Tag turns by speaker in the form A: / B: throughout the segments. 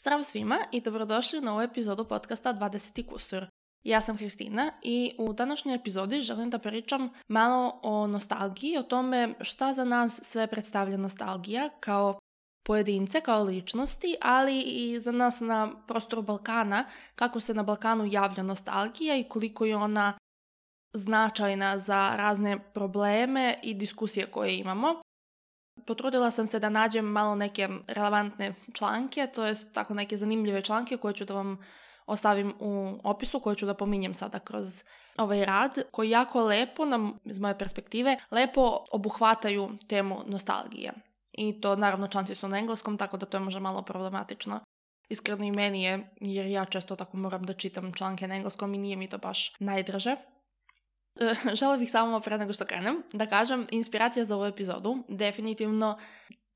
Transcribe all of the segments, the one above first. A: Zdravo svima i dobrodošli na ovu epizodu podcasta 20. kusur. Ja sam Kristina i u današnjoj epizodi želim da pričam malo o nostalgiji, o tome šta za nas sve predstavlja nostalgija kao pojedince, kao ličnosti, ali i za nas na prostoru Balkana, kako se na Balkanu javlja nostalgija i koliko je ona značajna za razne probleme i diskusije koje imamo. Potrudila sam se da nađem malo neke relevantne članke, to jest tako neke zanimljive članke koje ću da vam ostavim u opisu koje ću da pominjem sada kroz ovaj rad koji jako lepo nam, iz moje perspektive, lepo obuhvataju temu nostalgije. I to naravno članci su na engleskom, tako da to je možda malo problematično. Iskreno i meni je, jer ja često tako moram da čitam članke na engleskom i nije mi to baš najdraže. Žele bih samo pre nego što krenem da kažem, inspiracija za ovu epizodu definitivno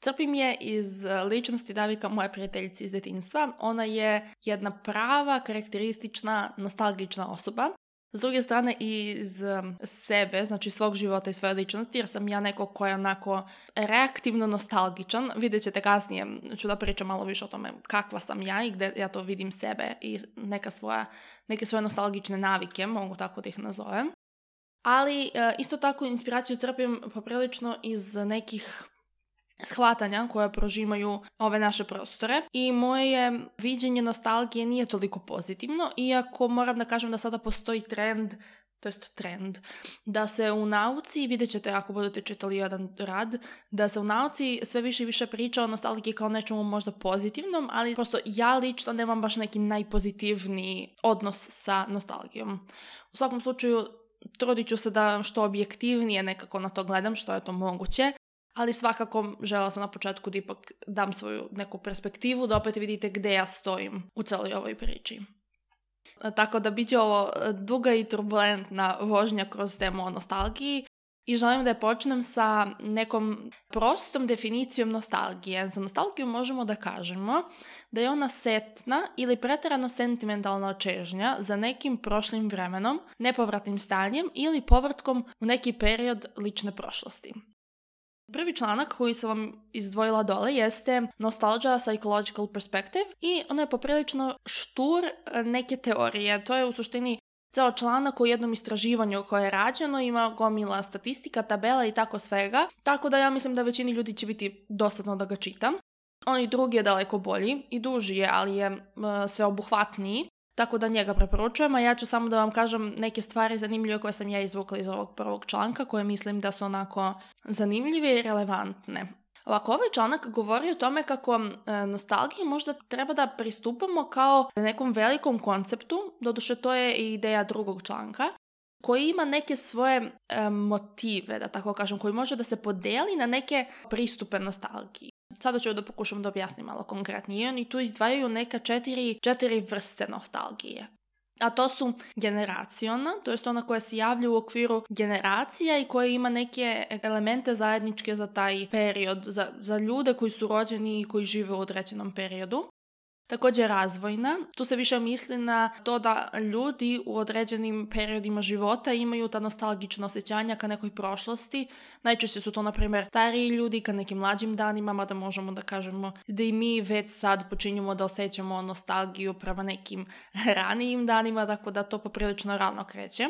A: Crpim je iz e, ličnosti Davika, moje prijateljice iz detinjstva. Ona je jedna prava, karakteristična, nostalgična osoba. S druge strane iz e, sebe, znači svog života i svoje ličnosti, jer sam ja neko ko je onako reaktivno nostalgičan. Vidjet ćete kasnije, ću da pričam malo više o tome kakva sam ja i gdje ja to vidim sebe i neke svoje nostalgične navike, mogu tako da ih nazovem ali e, isto tako inspiraciju crpim poprilično iz nekih shvatanja koja prožimaju ove naše prostore i moje viđenje nostalgije nije toliko pozitivno, iako moram da kažem da sada postoji trend to jest trend, da se u nauci, vidjet ćete ako budete čitali jedan rad, da se u nauci sve više i više priča o nostalgiji kao nečemu možda pozitivnom, ali prosto ja lično nemam baš neki najpozitivniji odnos sa nostalgijom. U svakom slučaju, trudit ću se da što objektivnije nekako na to gledam, što je to moguće, ali svakako žela sam na početku da ipak dam svoju neku perspektivu, da opet vidite gdje ja stojim u celoj ovoj priči. E, tako da bit će ovo e, duga i turbulentna vožnja kroz temu o nostalgiji, i želim da počnem sa nekom prostom definicijom nostalgije. Za nostalgiju možemo da kažemo da je ona setna ili pretjerano sentimentalna očežnja za nekim prošlim vremenom, nepovratnim stanjem ili povrtkom u neki period lične prošlosti. Prvi članak koji sam vam izdvojila dole jeste Nostalgia Psychological Perspective i ono je poprilično štur neke teorije. To je u suštini ceo članak u jednom istraživanju koje je rađeno, ima gomila statistika, tabela i tako svega, tako da ja mislim da većini ljudi će biti dosadno da ga čitam. Onaj drugi je daleko bolji i duži je, ali je sve sveobuhvatniji, tako da njega preporučujem, a ja ću samo da vam kažem neke stvari zanimljive koje sam ja izvukla iz ovog prvog članka, koje mislim da su onako zanimljive i relevantne. Ovako, ovaj članak govori o tome kako e, nostalgiji možda treba da pristupamo kao nekom velikom konceptu, doduše to je i ideja drugog članka, koji ima neke svoje e, motive, da tako kažem, koji može da se podeli na neke pristupe nostalgiji. Sada ću da pokušam da objasnim malo konkretnije. Oni tu izdvajaju neka četiri vrste nostalgije a to su generacijona, to je ona koja se javlja u okviru generacija i koja ima neke elemente zajedničke za taj period, za, za ljude koji su rođeni i koji žive u određenom periodu. Također razvojna, tu se više misli na to da ljudi u određenim periodima života imaju ta nostalgična osjećanja ka nekoj prošlosti. Najčešće su to, na primjer, stariji ljudi ka nekim mlađim danima, mada možemo da kažemo da i mi već sad počinjemo da osjećamo nostalgiju prema nekim ranijim danima, tako da to poprilično ravno kreće.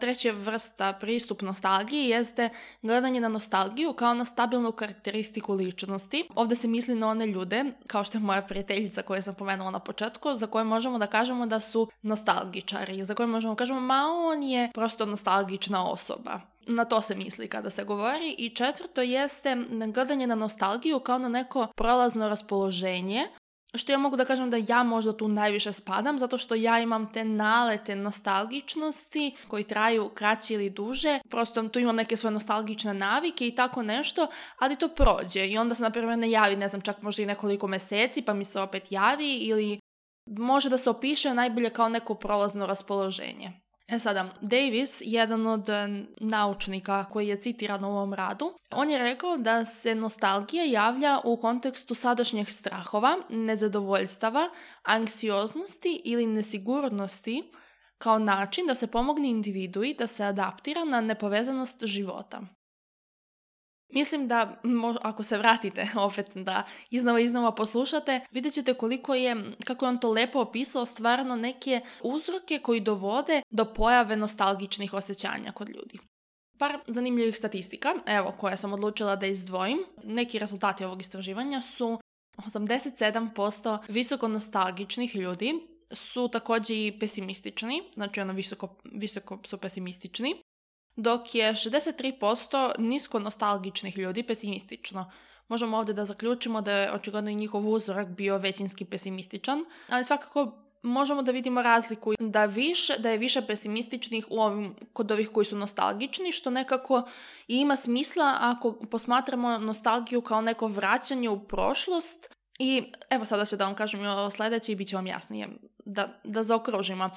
A: Treća vrsta pristup nostalgiji jeste gledanje na nostalgiju kao na stabilnu karakteristiku ličnosti. Ovdje se misli na one ljude, kao što je moja prijateljica koju sam pomenula na početku, za koje možemo da kažemo da su nostalgičari, za koje možemo da kažemo ma on je prosto nostalgična osoba. Na to se misli kada se govori. I četvrto jeste gledanje na nostalgiju kao na neko prolazno raspoloženje što ja mogu da kažem da ja možda tu najviše spadam, zato što ja imam te nalete nostalgičnosti koji traju kraće ili duže. Prosto tu imam neke svoje nostalgične navike i tako nešto, ali to prođe. I onda se, na primjer, ne javi, ne znam, čak možda i nekoliko meseci, pa mi se opet javi ili može da se opiše najbolje kao neko prolazno raspoloženje. E sada, um, Davis, jedan od e, naučnika koji je citiran u ovom radu, on je rekao da se nostalgija javlja u kontekstu sadašnjih strahova, nezadovoljstava, anksioznosti ili nesigurnosti kao način da se pomogne individui da se adaptira na nepovezanost života. Mislim da ako se vratite opet da iznova iznova poslušate, vidjet ćete koliko je, kako je on to lepo opisao, stvarno neke uzroke koji dovode do pojave nostalgičnih osjećanja kod ljudi. Par zanimljivih statistika, evo koje sam odlučila da izdvojim, neki rezultati ovog istraživanja su 87% visoko nostalgičnih ljudi su također i pesimistični, znači ono visoko, visoko su pesimistični dok je 63% nisko nostalgičnih ljudi pesimistično. Možemo ovdje da zaključimo da je očigodno i njihov uzorak bio većinski pesimističan, ali svakako možemo da vidimo razliku da, više, da je više pesimističnih u ovim, kod ovih koji su nostalgični, što nekako ima smisla ako posmatramo nostalgiju kao neko vraćanje u prošlost i evo sada ću da vam kažem o sljedeći i bit će vam jasnije da, da zaokružimo.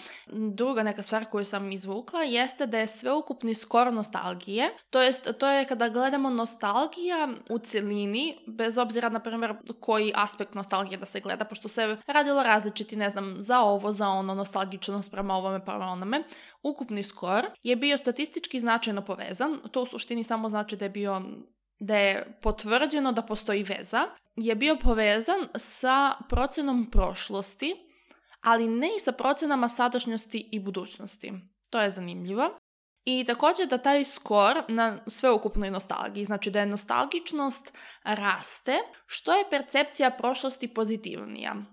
A: Druga neka stvar koju sam izvukla jeste da je sveukupni skor nostalgije. To jest, to je kada gledamo nostalgija u cjelini, bez obzira na primjer koji aspekt nostalgije da se gleda, pošto se radilo različiti, ne znam, za ovo, za ono, nostalgičnost prema ovome, prema onome. Ukupni skor je bio statistički značajno povezan. To u suštini samo znači da je bio da je potvrđeno da postoji veza, je bio povezan sa procenom prošlosti, ali ne i sa procenama sadašnjosti i budućnosti. To je zanimljivo. I također da taj skor na sveukupnoj nostalgiji, znači da je nostalgičnost raste, što je percepcija prošlosti pozitivnija.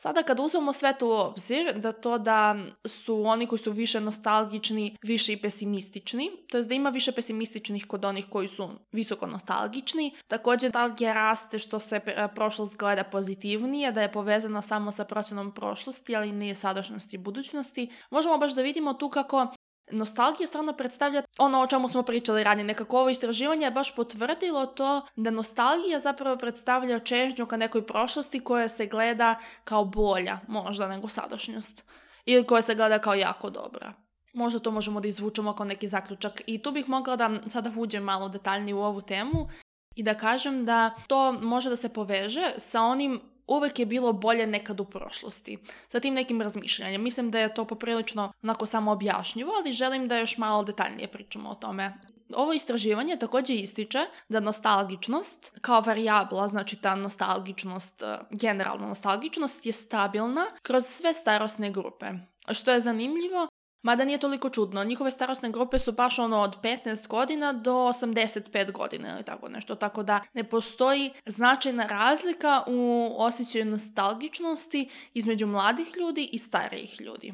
A: Sada kad uzmemo sve to u obzir, da to da su oni koji su više nostalgični, više i pesimistični, to je da ima više pesimističnih kod onih koji su visoko nostalgični. Također, nostalgija raste što se e, prošlost gleda pozitivnije, da je povezana samo sa procjenom prošlosti, ali ne sadašnjosti i budućnosti. Možemo baš da vidimo tu kako Nostalgija stvarno predstavlja ono o čemu smo pričali ranije. Nekako ovo istraživanje je baš potvrdilo to da nostalgija zapravo predstavlja čežnju ka nekoj prošlosti koja se gleda kao bolja možda nego sadašnjost ili koja se gleda kao jako dobra. Možda to možemo da izvučemo kao neki zaključak. I tu bih mogla da sada uđem malo detaljnije u ovu temu i da kažem da to može da se poveže sa onim uvijek je bilo bolje nekad u prošlosti. Sa tim nekim razmišljanjem. Mislim da je to poprilično onako samo objašnjivo, ali želim da još malo detaljnije pričamo o tome. Ovo istraživanje također ističe da nostalgičnost kao varijabla, znači ta nostalgičnost, e, generalna nostalgičnost je stabilna kroz sve starosne grupe. Što je zanimljivo Mada nije toliko čudno, njihove starosne grupe su baš ono od 15 godina do 85 godina ili tako nešto, tako da ne postoji značajna razlika u osjećaju nostalgičnosti između mladih ljudi i starijih ljudi.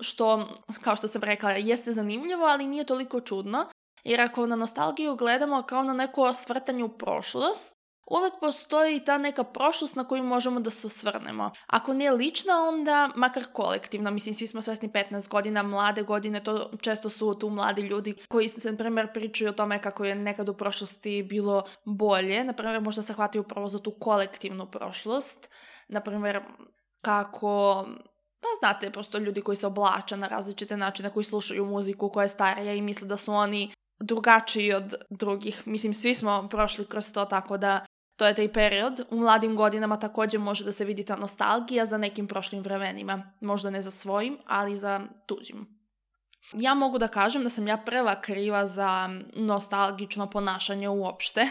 A: Što, kao što sam rekla, jeste zanimljivo, ali nije toliko čudno, jer ako na nostalgiju gledamo kao na neko svrtanje u prošlost, Uvijek postoji ta neka prošlost na koju možemo da se osvrnemo. Ako nije lična, onda makar kolektivna. Mislim, svi smo svesni 15 godina, mlade godine, to često su tu mladi ljudi koji se, na primjer, pričaju o tome kako je nekad u prošlosti bilo bolje. Na primjer, možda se hvataju upravo za tu kolektivnu prošlost. Na primjer, kako pa znate, prosto ljudi koji se oblače na različite načine, koji slušaju muziku koja je starija i misle da su oni drugačiji od drugih. Mislim, svi smo prošli kroz to tako da to je taj period. U mladim godinama također može da se vidi ta nostalgija za nekim prošlim vremenima. Možda ne za svojim, ali za tuđim. Ja mogu da kažem da sam ja prva kriva za nostalgično ponašanje uopšte.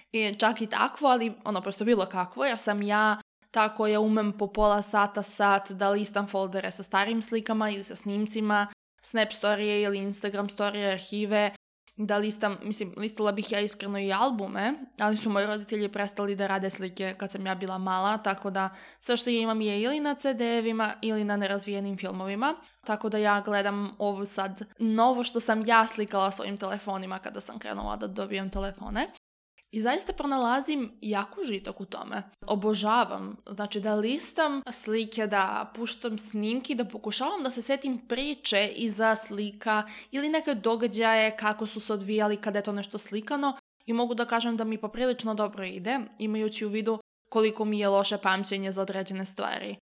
A: I čak i takvo, ali ono prosto bilo kakvo, ja sam ja ta koja umem po pola sata sat da listam foldere sa starim slikama ili sa snimcima, Snap storije ili Instagram storije, arhive, da listam, mislim, listala bih ja iskreno i albume, ali su moji roditelji prestali da rade slike kad sam ja bila mala, tako da sve što ja imam je ili na CD-evima ili na nerazvijenim filmovima, tako da ja gledam ovo sad novo što sam ja slikala svojim telefonima kada sam krenula da dobijem telefone. I zaista pronalazim jako žitak u tome. Obožavam, znači da listam slike, da puštam snimki, da pokušavam da se setim priče iza slika ili neke događaje kako su se odvijali kada je to nešto slikano i mogu da kažem da mi poprilično dobro ide, imajući u vidu koliko mi je loše pamćenje za određene stvari.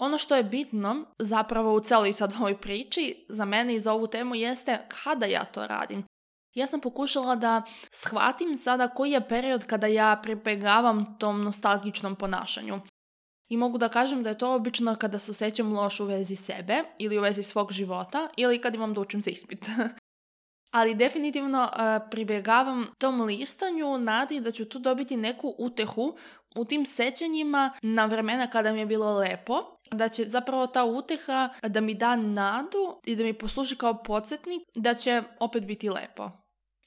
A: Ono što je bitno zapravo u celoj sad ovoj priči za mene i za ovu temu jeste kada ja to radim ja sam pokušala da shvatim sada koji je period kada ja pripegavam tom nostalgičnom ponašanju. I mogu da kažem da je to obično kada se osjećam loš u vezi sebe ili u vezi svog života ili kad imam da učim se ispit. Ali definitivno e, pribjegavam tom listanju nadi da ću tu dobiti neku utehu u tim sećanjima na vremena kada mi je bilo lepo da će zapravo ta uteha da mi da nadu i da mi posluži kao podsjetnik da će opet biti lepo.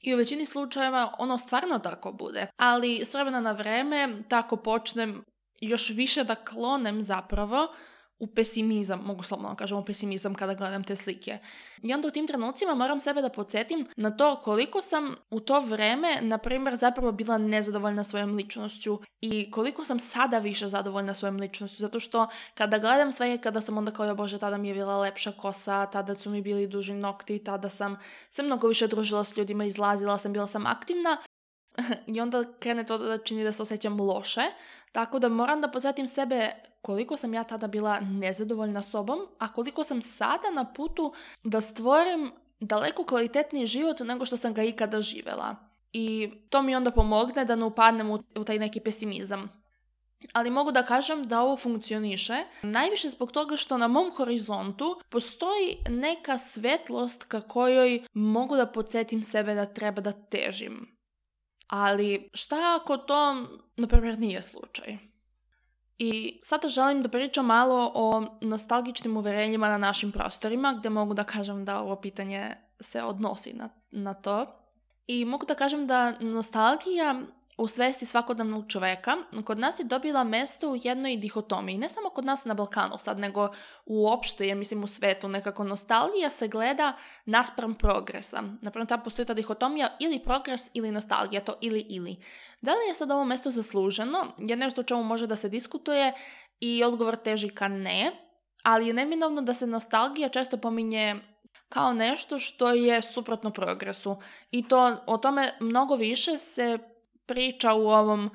A: I u većini slučajeva ono stvarno tako bude. Ali s vremena na vreme tako počnem još više da klonem zapravo u pesimizam, mogu slobodno kažem u pesimizam kada gledam te slike. I onda u tim trenucima moram sebe da podsjetim na to koliko sam u to vreme, na primjer, zapravo bila nezadovoljna svojom ličnošću i koliko sam sada više zadovoljna svojom ličnošću, zato što kada gledam sve, kada sam onda kao, bože, tada mi je bila lepša kosa, tada su mi bili duži nokti, tada sam se mnogo više družila s ljudima, izlazila sam, bila sam aktivna, i onda krene to da čini da se osjećam loše, tako da moram da podsjetim sebe koliko sam ja tada bila nezadovoljna sobom, a koliko sam sada na putu da stvorim daleko kvalitetniji život nego što sam ga ikada živela. I to mi onda pomogne da ne upadnem u taj neki pesimizam. Ali mogu da kažem da ovo funkcioniše najviše zbog toga što na mom horizontu postoji neka svetlost ka kojoj mogu da podsjetim sebe da treba da težim. Ali šta ako to, na primjer, nije slučaj? I sada želim da pričam malo o nostalgičnim uverenjima na našim prostorima, gdje mogu da kažem da ovo pitanje se odnosi na, na to. I mogu da kažem da nostalgija u svesti svakodnevnog čoveka, kod nas je dobila mesto u jednoj dihotomiji. Ne samo kod nas na Balkanu sad, nego uopšte, ja mislim u svetu. Nekako nostalgija se gleda naspram progresa. Napravo ta postoji ta dihotomija ili progres ili nostalgija, to ili ili. Da li je sad ovo mesto zasluženo? Je nešto o čemu može da se diskutuje i odgovor teži ka ne. Ali je neminovno da se nostalgija često pominje kao nešto što je suprotno progresu. I to o tome mnogo više se priča u ovom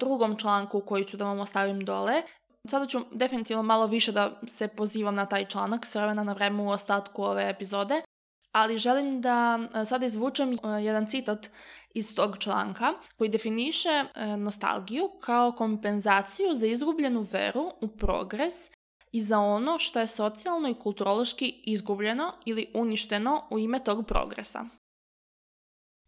A: drugom članku koji ću da vam ostavim dole. Sada ću definitivno malo više da se pozivam na taj članak s vremena na vremu u ostatku ove epizode, ali želim da sada izvučem jedan citat iz tog članka koji definiše nostalgiju kao kompenzaciju za izgubljenu veru u progres i za ono što je socijalno i kulturološki izgubljeno ili uništeno u ime tog progresa.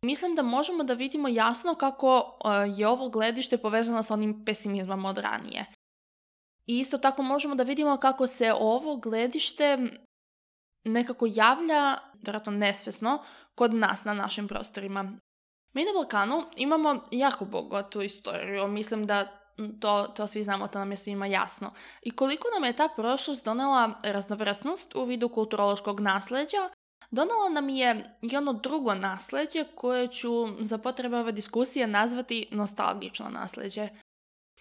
A: Mislim da možemo da vidimo jasno kako e, je ovo gledište povezano sa onim pesimizmom od ranije. I isto tako možemo da vidimo kako se ovo gledište nekako javlja, vjerojatno nesvesno, kod nas na našim prostorima. Mi na Balkanu imamo jako bogatu istoriju. Mislim da to, to svi znamo, to nam je svima jasno. I koliko nam je ta prošlost donela raznovrsnost u vidu kulturološkog nasleđa, donalo nam je i ono drugo nasledđe koje ću za potrebe ove diskusije nazvati nostalgično nasljeđe.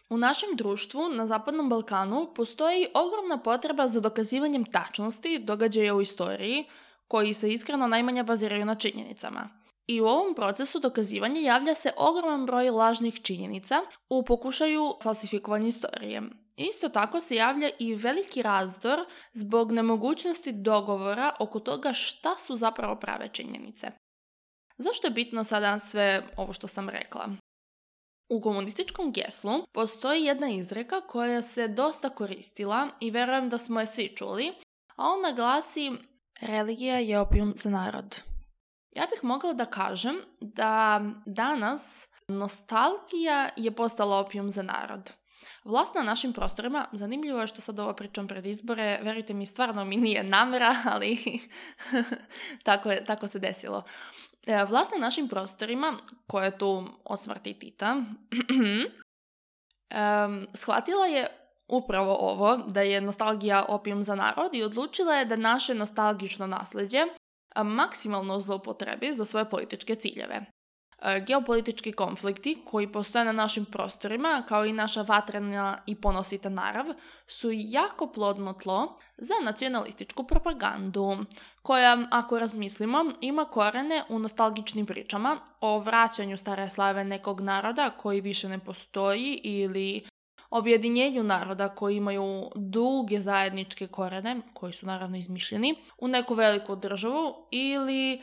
A: U našem društvu na Zapadnom Balkanu postoji ogromna potreba za dokazivanjem tačnosti događaja u istoriji koji se iskreno najmanje baziraju na činjenicama. I u ovom procesu dokazivanja javlja se ogroman broj lažnih činjenica u pokušaju falsifikovanja istorije. Isto tako se javlja i veliki razdor zbog nemogućnosti dogovora oko toga šta su zapravo prave činjenice. Zašto je bitno sada sve ovo što sam rekla? U komunističkom geslu postoji jedna izreka koja se dosta koristila i vjerujem da smo je svi čuli, a ona glasi religija je opijum za narod. Ja bih mogla da kažem da danas nostalgija je postala opijum za narod. Vlast na našim prostorima, zanimljivo je što sad ovo pričam pred izbore, verujte mi, stvarno mi nije namera, ali tako, je, tako se desilo. E, vlast na našim prostorima, koja je tu od smrti Tita, shvatila je upravo ovo, da je nostalgija opijum za narod i odlučila je da naše nostalgično nasljeđe maksimalno zloupotrebi za svoje političke ciljeve. E, geopolitički konflikti koji postoje na našim prostorima, kao i naša vatrena i ponosita narav, su jako plodno tlo za nacionalističku propagandu, koja, ako razmislimo, ima korene u nostalgičnim pričama o vraćanju stare slave nekog naroda koji više ne postoji ili objedinjenju naroda koji imaju duge zajedničke korene, koji su naravno izmišljeni, u neku veliku državu ili e,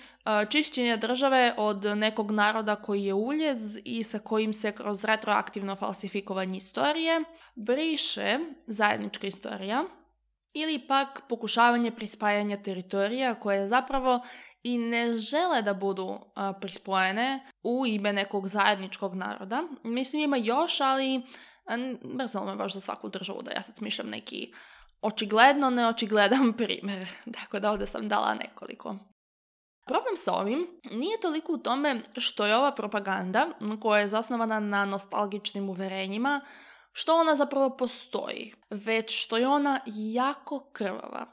A: čišćenje države od nekog naroda koji je uljez i sa kojim se kroz retroaktivno falsifikovanje istorije briše zajednička istorija ili pak pokušavanje prispajanja teritorija koje zapravo i ne žele da budu e, prispojene u ime nekog zajedničkog naroda. Mislim ima još, ali Mrzalo ono me baš za svaku državu da ja sad smišljam neki očigledno neočigledan primjer. Tako da ovdje sam dala nekoliko. Problem s ovim nije toliko u tome što je ova propaganda koja je zasnovana na nostalgičnim uverenjima, što ona zapravo postoji, već što je ona jako krvava.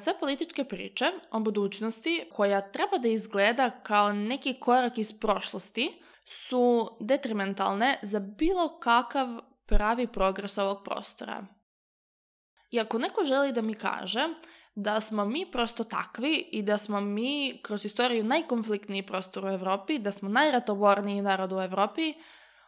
A: Sve političke priče o budućnosti koja treba da izgleda kao neki korak iz prošlosti su detrimentalne za bilo kakav pravi progres ovog prostora. I ako neko želi da mi kaže da smo mi prosto takvi i da smo mi kroz istoriju najkonfliktniji prostor u Europi, da smo najratoborniji narod u Europi,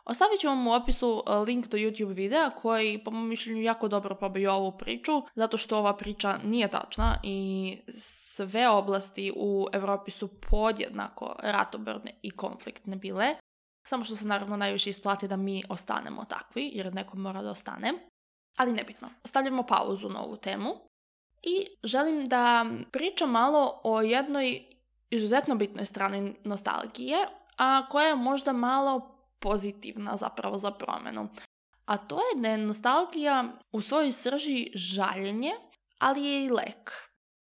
A: Ostavit ću vam u opisu e, link do YouTube videa koji po mom mišljenju jako dobro pobiju ovu priču zato što ova priča nije tačna i sve oblasti u Europi su podjednako ratoborne i konfliktne bile samo što se naravno najviše isplati da mi ostanemo takvi, jer neko mora da ostane. Ali nebitno, Stavljamo pauzu na ovu temu i želim da pričam malo o jednoj izuzetno bitnoj strani nostalgije, a koja je možda malo pozitivna zapravo za promjenu. A to je da je nostalgija u svojoj srži žaljenje, ali je i lek.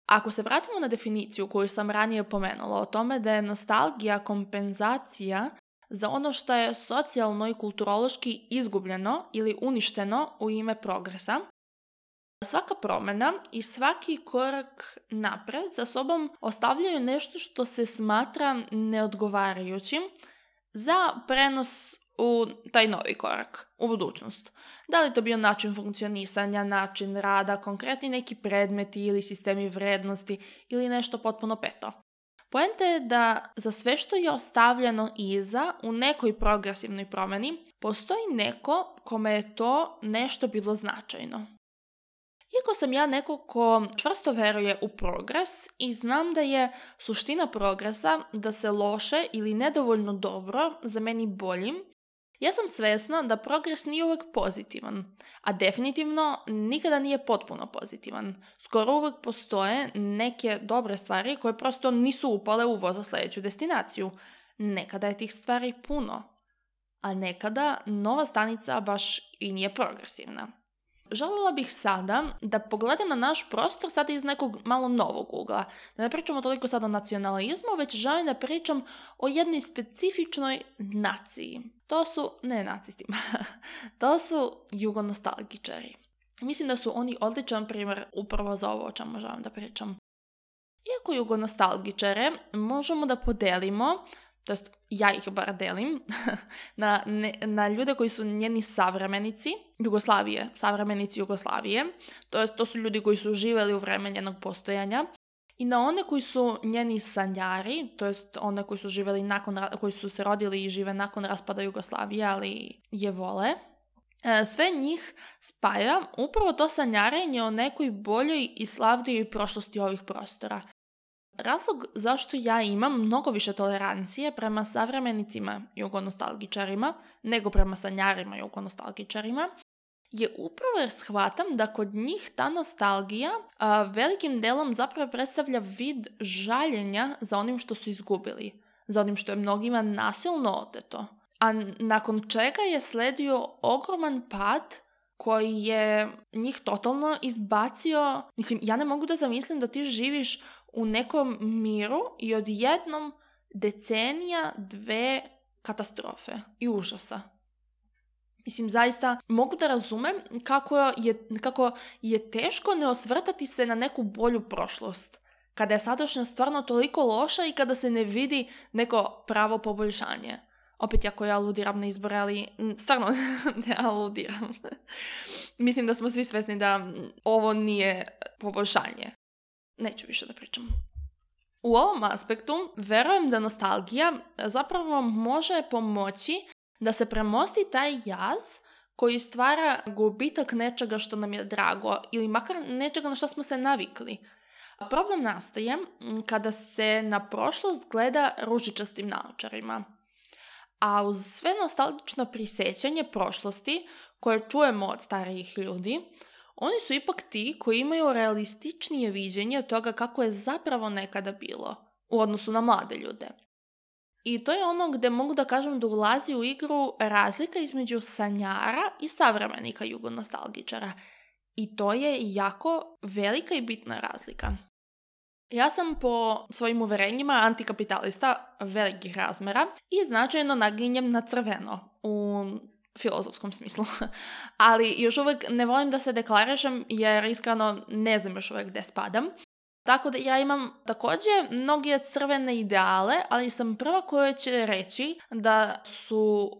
A: Ako se vratimo na definiciju koju sam ranije pomenula o tome da je nostalgija kompenzacija za ono što je socijalno i kulturološki izgubljeno ili uništeno u ime progresa. Svaka promjena i svaki korak napred za sobom ostavljaju nešto što se smatra neodgovarajućim za prenos u taj novi korak, u budućnost. Da li to bio način funkcionisanja, način rada, konkretni neki predmeti ili sistemi vrednosti ili nešto potpuno peto. Poenta je da za sve što je ostavljeno iza u nekoj progresivnoj promjeni postoji neko kome je to nešto bilo značajno. Iako sam ja neko ko čvrsto veruje u progres i znam da je suština progresa da se loše ili nedovoljno dobro za meni boljim ja sam svesna da progres nije uvijek pozitivan, a definitivno nikada nije potpuno pozitivan. Skoro uvijek postoje neke dobre stvari koje prosto nisu upale u voza sljedeću destinaciju. Nekada je tih stvari puno, a nekada nova stanica baš i nije progresivna. Željela bih sada da pogledam na naš prostor sada iz nekog malo novog ugla. Da ne pričamo toliko sad o nacionalizmu, već želim da pričam o jednoj specifičnoj naciji. To su, ne nacistima, to su jugonostalgičari. Mislim da su oni odličan primjer upravo za ovo o čemu želim da pričam. Iako jugonostalgičare možemo da podelimo to jest ja ih bar delim, na, na ljude koji su njeni savremenici Jugoslavije, savremenici Jugoslavije, to, jest, to su ljudi koji su živeli u vreme njenog postojanja, i na one koji su njeni sanjari, to jest one koji su živjeli nakon, koji su se rodili i žive nakon raspada Jugoslavije, ali je vole, sve njih spaja upravo to sanjarenje o nekoj boljoj i slavnijoj prošlosti ovih prostora. Razlog zašto ja imam mnogo više tolerancije prema savremenicima i jugonostalgičarima nego prema sanjarima i ugonostalgičarima, je upravo jer shvatam da kod njih ta nostalgija velikim delom zapravo predstavlja vid žaljenja za onim što su izgubili, za onim što je mnogima nasilno oteto, a nakon čega je sledio ogroman pad koji je njih totalno izbacio. Mislim, ja ne mogu da zamislim da ti živiš u nekom miru i odjednom decenija, dve katastrofe i užasa. Mislim, zaista mogu da razumem kako je, kako je teško ne osvrtati se na neku bolju prošlost. Kada je sadašnja stvarno toliko loša i kada se ne vidi neko pravo poboljšanje. Opet, ako ja aludiram na izbore, ali stvarno ne aludiram. Mislim da smo svi svesni da ovo nije poboljšanje neću više da pričam. U ovom aspektu verujem da nostalgija e, zapravo može pomoći da se premosti taj jaz koji stvara gubitak nečega što nam je drago ili makar nečega na što smo se navikli. Problem nastaje kada se na prošlost gleda ružičastim naočarima. A uz sve nostalgično prisjećanje prošlosti koje čujemo od starijih ljudi, oni su ipak ti koji imaju realističnije viđenje toga kako je zapravo nekada bilo u odnosu na mlade ljude. I to je ono gdje mogu da kažem da ulazi u igru razlika između sanjara i savremenika jugonostalgičara. I to je jako velika i bitna razlika. Ja sam po svojim uverenjima antikapitalista velikih razmera i značajno naginjem na crveno u filozofskom smislu. Ali još uvijek ne volim da se deklarišem jer iskreno ne znam još uvijek gdje spadam. Tako da ja imam također mnoge crvene ideale, ali sam prva koja će reći da su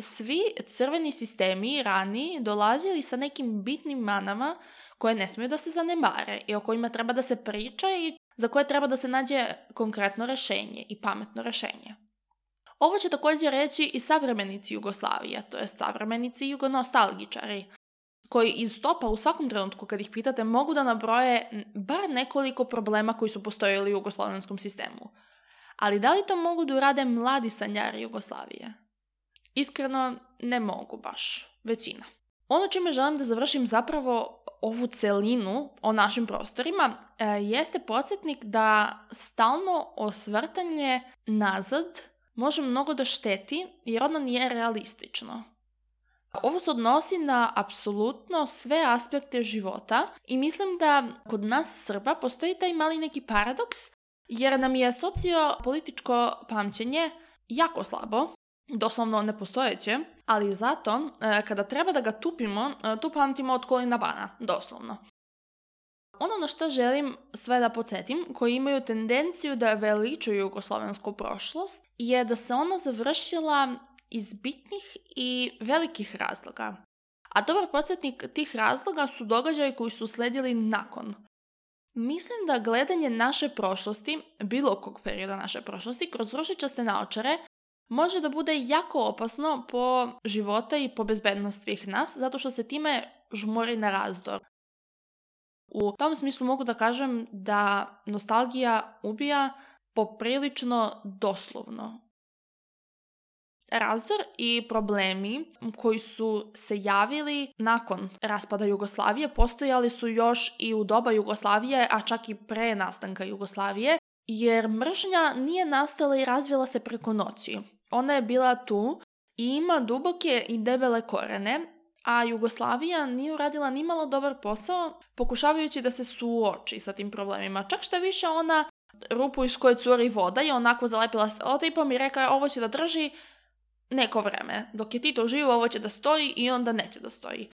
A: svi crveni sistemi rani dolazili sa nekim bitnim manama koje ne smiju da se zanemare i o kojima treba da se priča i za koje treba da se nađe konkretno rješenje i pametno rješenje. Ovo će također reći i savremenici Jugoslavije, to jest savremenici jugonostalgičari, koji iz topa u svakom trenutku kad ih pitate mogu da nabroje bar nekoliko problema koji su postojili u jugoslovenskom sistemu. Ali da li to mogu da urade mladi sanjari Jugoslavije? Iskreno, ne mogu baš. Većina. Ono čime želim da završim zapravo ovu celinu o našim prostorima e, jeste podsjetnik da stalno osvrtanje nazad može mnogo da šteti jer ono nije realistično. Ovo se odnosi na apsolutno sve aspekte života i mislim da kod nas Srba postoji taj mali neki paradoks jer nam je sociopolitičko pamćenje jako slabo, doslovno nepostojeće, ali zato e, kada treba da ga tupimo, e, tu pamtimo od kolina bana, doslovno. Ono na što želim sve da podsjetim, koji imaju tendenciju da veličuju jugoslovensku prošlost, je da se ona završila iz bitnih i velikih razloga. A dobar podsjetnik tih razloga su događaji koji su sledili nakon. Mislim da gledanje naše prošlosti, bilo kog perioda naše prošlosti, kroz rušičaste naočare, može da bude jako opasno po života i po bezbednost svih nas, zato što se time žmori na razdor. U tom smislu mogu da kažem da nostalgija ubija poprilično doslovno. Razdor i problemi koji su se javili nakon raspada Jugoslavije postojali su još i u doba Jugoslavije, a čak i pre nastanka Jugoslavije, jer mržnja nije nastala i razvila se preko noći. Ona je bila tu i ima duboke i debele korene, a Jugoslavija nije uradila ni malo dobar posao pokušavajući da se suoči sa tim problemima. Čak što više ona rupu iz koje curi voda je onako zalepila s otipom i rekla je ovo će da drži neko vreme. Dok je Tito živo, ovo će da stoji i onda neće da stoji.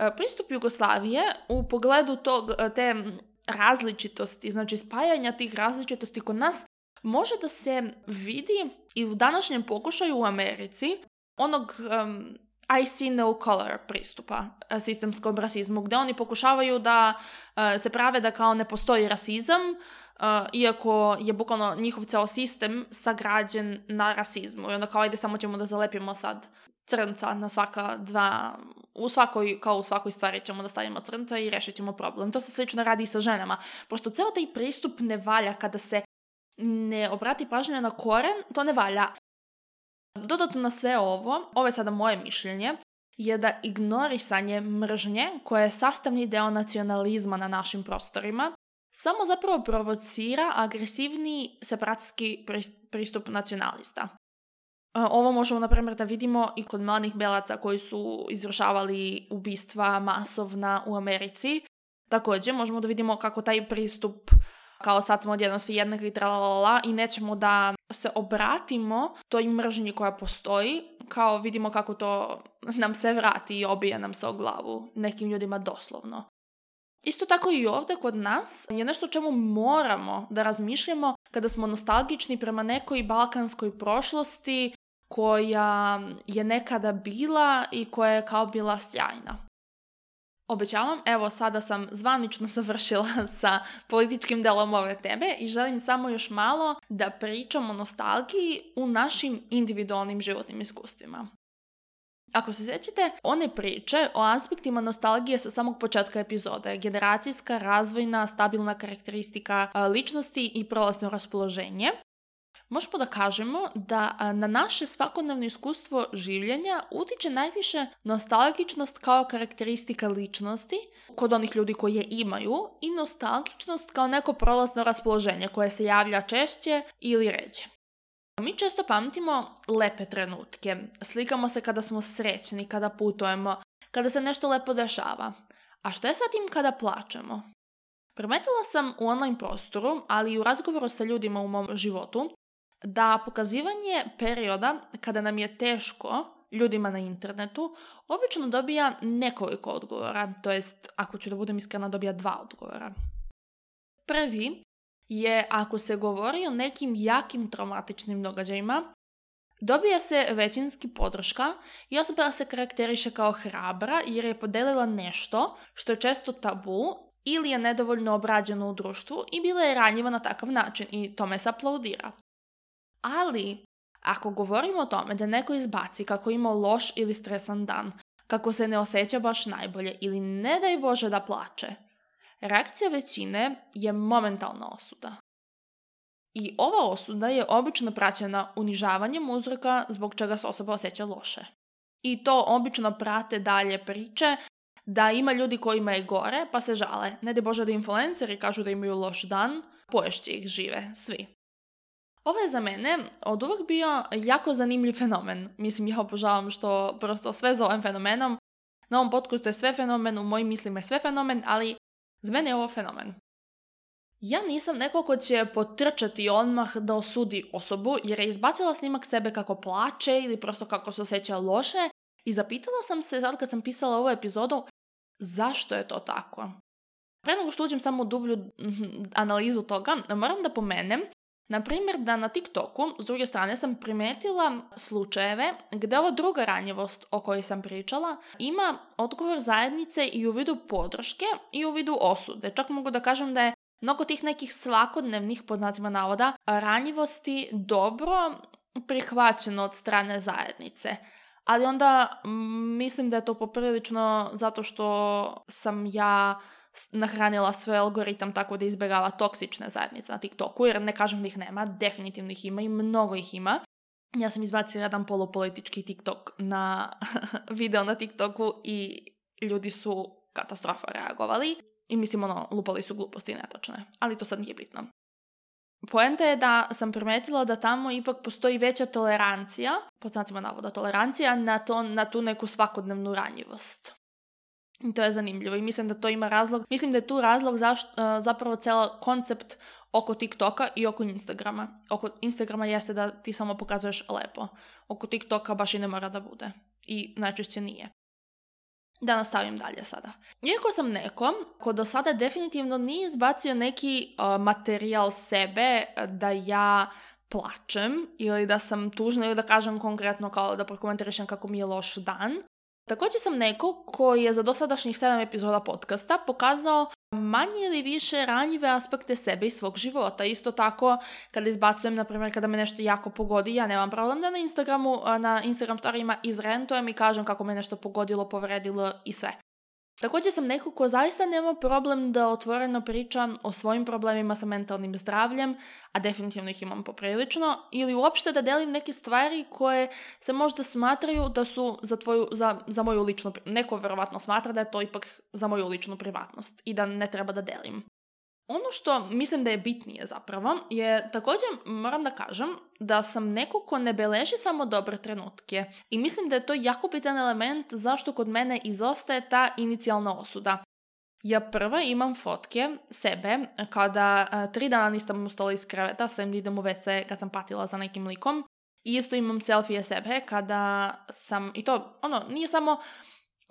A: E, pristup Jugoslavije u pogledu tog, e, te različitosti, znači spajanja tih različitosti kod nas može da se vidi i u današnjem pokušaju u Americi onog i see no color pristupa eh, sistemskom rasizmu, gdje oni pokušavaju da eh, se prave da kao ne postoji rasizam, eh, iako je bukvalno njihov ceo sistem sagrađen na rasizmu. I onda kao ajde samo ćemo da zalepimo sad crnca na svaka dva, u svakoj, kao u svakoj stvari ćemo da stavimo crnca i rešit ćemo problem. To se slično radi i sa ženama. Prosto ceo taj pristup ne valja kada se ne obrati pažnje na koren, to ne valja. Dodatno na sve ovo, ovo je sada moje mišljenje, je da ignorisanje mržnje koje je sastavni deo nacionalizma na našim prostorima samo zapravo provocira agresivni separatski pristup nacionalista. E, ovo možemo, na primjer, da vidimo i kod mladih belaca koji su izvršavali ubistva masovna u Americi. Također, možemo da vidimo kako taj pristup kao sad smo odjednom svi jednaki i i nećemo da se obratimo toj mržnji koja postoji, kao vidimo kako to nam se vrati i obije nam se o glavu nekim ljudima doslovno. Isto tako i ovdje kod nas je nešto o čemu moramo da razmišljamo kada smo nostalgični prema nekoj balkanskoj prošlosti koja je nekada bila i koja je kao bila sjajna. Obećavam, evo sada sam zvanično završila sa političkim delom ove teme i želim samo još malo da pričam o nostalgiji u našim individualnim životnim iskustvima. Ako se sjećate, one priče o aspektima nostalgije sa samog početka epizode, generacijska, razvojna, stabilna karakteristika ličnosti i prolazno raspoloženje, možemo da kažemo da na naše svakodnevno iskustvo življenja utiče najviše nostalgičnost kao karakteristika ličnosti kod onih ljudi koji je imaju i nostalgičnost kao neko prolazno raspoloženje koje se javlja češće ili ređe. Mi često pamtimo lepe trenutke. Slikamo se kada smo srećni, kada putujemo, kada se nešto lepo dešava. A što je sa tim kada plačemo? Primetila sam u online prostoru, ali i u razgovoru sa ljudima u mom životu, da pokazivanje perioda kada nam je teško ljudima na internetu obično dobija nekoliko odgovora, to jest ako ću da budem iskrena dobija dva odgovora. Prvi je ako se govori o nekim jakim traumatičnim događajima, dobija se većinski podrška i osoba se karakteriše kao hrabra jer je podelila nešto što je često tabu ili je nedovoljno obrađeno u društvu i bila je ranjiva na takav način i tome se aplaudira. Ali, ako govorimo o tome da neko izbaci kako ima loš ili stresan dan, kako se ne osjeća baš najbolje ili ne daj Bože da plače, reakcija većine je momentalna osuda. I ova osuda je obično praćena unižavanjem uzroka zbog čega se osoba osjeća loše. I to obično prate dalje priče da ima ljudi kojima je gore pa se žale. Ne de bože da influenceri kažu da imaju loš dan, poješće ih žive, svi. Ovo ovaj je za mene od uvijek bio jako zanimljiv fenomen. Mislim, ja obožavam što prosto sve zovem fenomenom. Na ovom podcastu je sve fenomen, u mojim mislima je sve fenomen, ali za mene je ovo fenomen. Ja nisam neko ko će potrčati odmah da osudi osobu jer je izbacila snimak sebe kako plače ili prosto kako se osjeća loše i zapitala sam se sad kad sam pisala ovu epizodu zašto je to tako. Pre nego što uđem samo u dublju mhm, analizu toga, moram da pomenem Naprimjer, da na TikToku, s druge strane, sam primetila slučajeve gdje ova druga ranjivost o kojoj sam pričala ima odgovor zajednice i u vidu podrške i u vidu osude. Čak mogu da kažem da je mnogo tih nekih svakodnevnih, pod navoda, ranjivosti dobro prihvaćeno od strane zajednice. Ali onda mislim da je to poprilično zato što sam ja nahranila svoj algoritam tako da izbjegava toksične zajednice na TikToku, jer ne kažem da ih nema, definitivno ih ima i mnogo ih ima. Ja sam izbacila jedan polopolitički TikTok na video na TikToku i ljudi su katastrofa reagovali i mislim ono, lupali su gluposti netočne, ali to sad nije bitno. Poenta je da sam primetila da tamo ipak postoji veća tolerancija, pod znacima navoda tolerancija, na, to, na tu neku svakodnevnu ranjivost to je zanimljivo i mislim da to ima razlog. Mislim da je tu razlog e, zapravo cela koncept oko TikToka i oko Instagrama. Oko Instagrama jeste da ti samo pokazuješ lepo. Oko TikToka baš i ne mora da bude. I najčešće nije. Da nastavim dalje sada. Iako sam nekom ko do sada definitivno nije izbacio neki e, materijal sebe e, da ja plačem ili da sam tužna ili da kažem konkretno kao da prokomentarišem kako mi je loš dan, Također sam neko koji je za dosadašnjih sedam epizoda podcasta pokazao manje ili više ranjive aspekte sebe i svog života. Isto tako, kada izbacujem, na primjer, kada me nešto jako pogodi, ja nemam problem da na Instagramu, na Instagram storijima izrentujem i kažem kako me nešto pogodilo, povredilo i sve. Također sam neko ko zaista nema problem da otvoreno pričam o svojim problemima sa mentalnim zdravljem, a definitivno ih imam poprilično, ili uopšte da delim neke stvari koje se možda smatraju da su za, tvoju, za, za moju ličnu, neko verovatno smatra da je to ipak za moju ličnu privatnost i da ne treba da delim. Ono što mislim da je bitnije zapravo je također moram da kažem da sam neko ko ne beleži samo dobre trenutke i mislim da je to jako bitan element zašto kod mene izostaje ta inicijalna osuda. Ja prva imam fotke sebe e, kada e, tri dana nisam ustala iz kreveta, sam idem u WC kad sam patila za nekim likom. I isto imam selfije sebe kada sam, i to ono, nije samo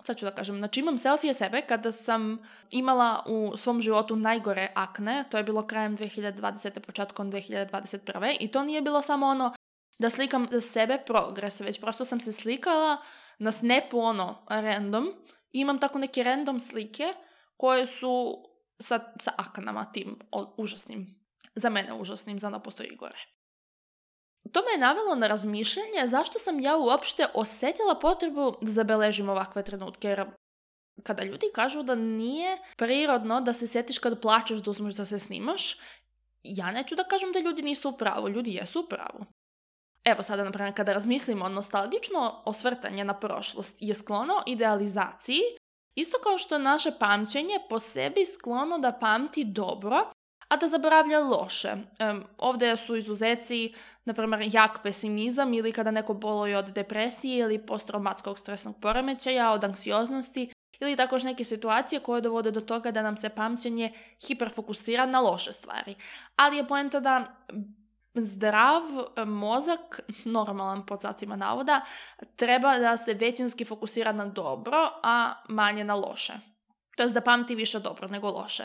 A: sad ću da kažem, znači imam selfije sebe kada sam imala u svom životu najgore akne, to je bilo krajem 2020. početkom 2021. I to nije bilo samo ono da slikam za sebe progres, već prosto sam se slikala na snapu ono random i imam tako neke random slike koje su sa, sa aknama tim užasnim. Za mene užasnim, za postoji gore. To me je navelo na razmišljanje zašto sam ja uopšte osjetila potrebu da zabeležim ovakve trenutke, jer kada ljudi kažu da nije prirodno da se sjetiš kad plaćaš da uzmeš da se snimaš, ja neću da kažem da ljudi nisu u pravu, ljudi jesu u pravu. Evo sada, na primjer, kada razmislimo, nostalgično osvrtanje na prošlost je sklono idealizaciji, isto kao što naše pamćenje po sebi sklono da pamti dobro a da zaboravlja loše. ovdje su izuzeci, na primjer, jak pesimizam ili kada neko boluje od depresije ili posttraumatskog stresnog poremećaja, od anksioznosti ili također neke situacije koje dovode do toga da nam se pamćenje hiperfokusira na loše stvari. Ali je poenta da zdrav mozak, normalan pod zacima navoda, treba da se većinski fokusira na dobro, a manje na loše. To je da pamti više dobro nego loše.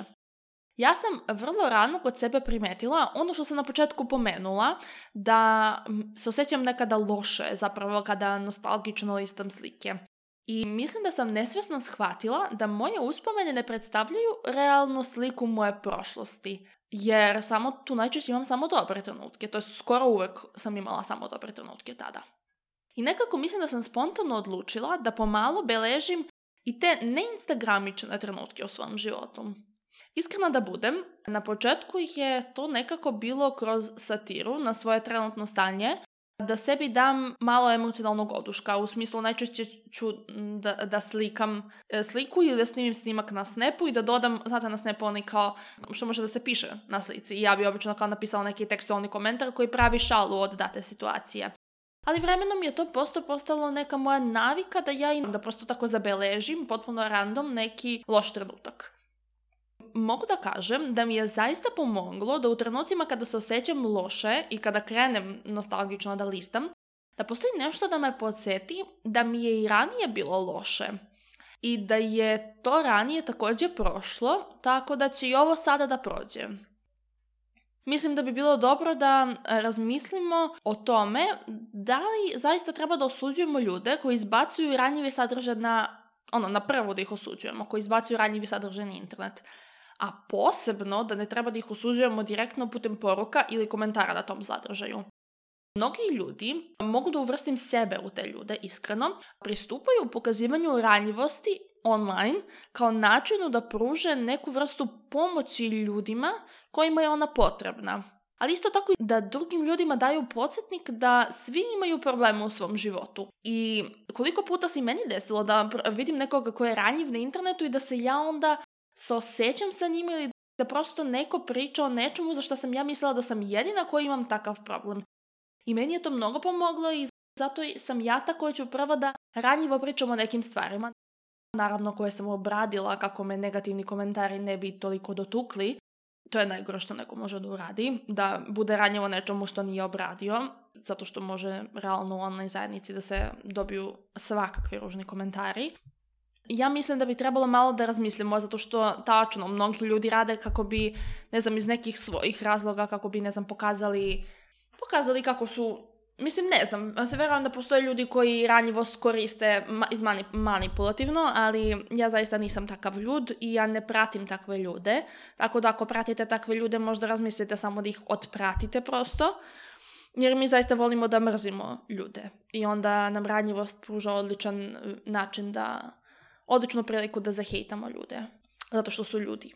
A: Ja sam vrlo rano kod sebe primetila ono što sam na početku pomenula, da se osjećam nekada loše, zapravo kada nostalgično listam slike. I mislim da sam nesvjesno shvatila da moje uspomene ne predstavljaju realnu sliku moje prošlosti. Jer samo tu najčešće imam samo dobre trenutke, to je skoro uvek sam imala samo dobre trenutke tada. I nekako mislim da sam spontano odlučila da pomalo beležim i te neinstagramične trenutke u svom životu. Iskrena da budem, na početku je to nekako bilo kroz satiru na svoje trenutno stanje, da sebi dam malo emocionalnog oduška, u smislu najčešće ću da, da slikam e, sliku ili da snimim snimak na Snapu i da dodam, znate na Snapu oni kao, što može da se piše na slici, ja bi obično kao napisala neki tekstualni komentar koji pravi šalu od date situacije. Ali vremenom je to posto postalo neka moja navika da ja imam da prosto tako zabeležim potpuno random neki loš trenutak mogu da kažem da mi je zaista pomoglo da u trenucima kada se osjećam loše i kada krenem nostalgično da listam, da postoji nešto da me podsjeti da mi je i ranije bilo loše i da je to ranije također prošlo, tako da će i ovo sada da prođe. Mislim da bi bilo dobro da e, razmislimo o tome da li zaista treba da osuđujemo ljude koji izbacuju ranjive sadržaj na ono, na prvo da ih osuđujemo, koji izbacuju ranjivi sadržaj na internet a posebno da ne treba da ih osuđujemo direktno putem poruka ili komentara na tom zadržaju. Mnogi ljudi, mogu da uvrstim sebe u te ljude iskreno, pristupaju u pokazivanju ranjivosti online kao načinu da pruže neku vrstu pomoći ljudima kojima je ona potrebna. Ali isto tako i da drugim ljudima daju podsjetnik da svi imaju probleme u svom životu. I koliko puta se i meni desilo da vidim nekoga ko je ranjiv na internetu i da se ja onda osjećam sa njim ili da prosto neko priča o nečemu za što sam ja mislila da sam jedina koja imam takav problem. I meni je to mnogo pomoglo i zato sam ja ta koja ću prvo da ranjivo pričam o nekim stvarima. Naravno koje sam obradila kako me negativni komentari ne bi toliko dotukli. To je najgore što neko može da uradi, da bude ranjivo nečemu što nije obradio, zato što može realno u online zajednici da se dobiju svakakvi ružni komentari. Ja mislim da bi trebalo malo da razmislimo, zato što tačno, mnogi ljudi rade kako bi, ne znam, iz nekih svojih razloga, kako bi, ne znam, pokazali, pokazali kako su, mislim, ne znam, se verujem da postoje ljudi koji ranjivost koriste izmani, manipulativno, ali ja zaista nisam takav ljud i ja ne pratim takve ljude, tako da ako pratite takve ljude, možda razmislite samo da ih otpratite prosto, jer mi zaista volimo da mrzimo ljude i onda nam ranjivost pruža odličan e, način da odličnu priliku da zahejtamo ljude, zato što su ljudi.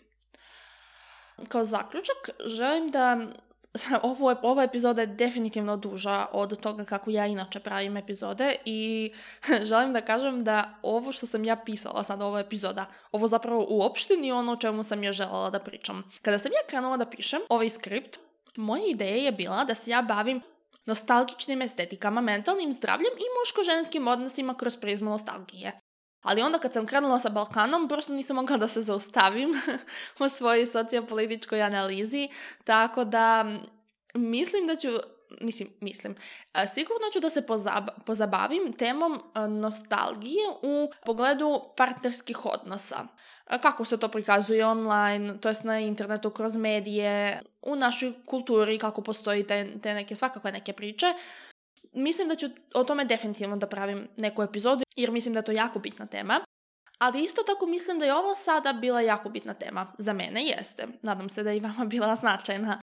A: Kao zaključak, želim da ovo, ova epizoda je definitivno duža od toga kako ja inače pravim epizode i želim da kažem da ovo što sam ja pisala sad, ova epizoda, ovo zapravo uopšte nije ono o čemu sam ja željela da pričam. Kada sam ja krenula da pišem ovaj skript, moja ideja je bila da se ja bavim nostalgičnim estetikama, mentalnim zdravljem i muško-ženskim odnosima kroz prizmu nostalgije. Ali onda kad sam krenula sa Balkanom, prosto nisam mogla da se zaustavim u svojoj sociopolitičkoj analizi, tako da mm, mislim da ću mislim, mislim, e, sigurno ću da se pozabavim temom e, nostalgije u pogledu partnerskih odnosa. E, kako se to prikazuje online, to jest na internetu, kroz medije, u našoj kulturi, kako postoji te, te neke svakakve neke priče. Mislim da ću o tome definitivno da pravim neku epizodu jer mislim da je to jako bitna tema. Ali isto tako mislim da je ovo sada bila jako bitna tema. Za mene jeste. Nadam se da je i vama bila značajna.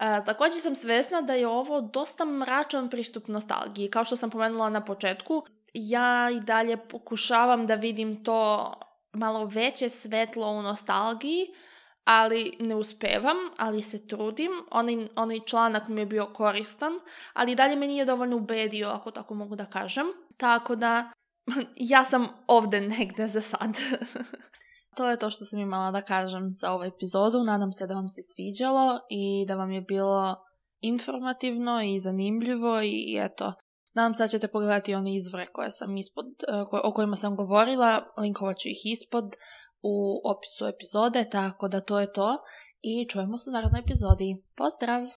A: E, također sam svesna da je ovo dosta mračan pristup nostalgiji. Kao što sam pomenula na početku, ja i dalje pokušavam da vidim to malo veće svetlo u nostalgiji, ali ne uspevam, ali se trudim. Onaj, onaj članak mi je bio koristan, ali dalje me nije dovoljno ubedio, ako tako mogu da kažem. Tako da, ja sam ovde negde za sad. to je to što sam imala da kažem za ovu epizodu. Nadam se da vam se sviđalo i da vam je bilo informativno i zanimljivo i eto. Nadam se da ćete pogledati one izvore koje sam ispod, eh, o kojima sam govorila, linkovat ću ih ispod u opisu epizode, tako da to je to i čujemo se u narodnoj epizodi. Pozdrav!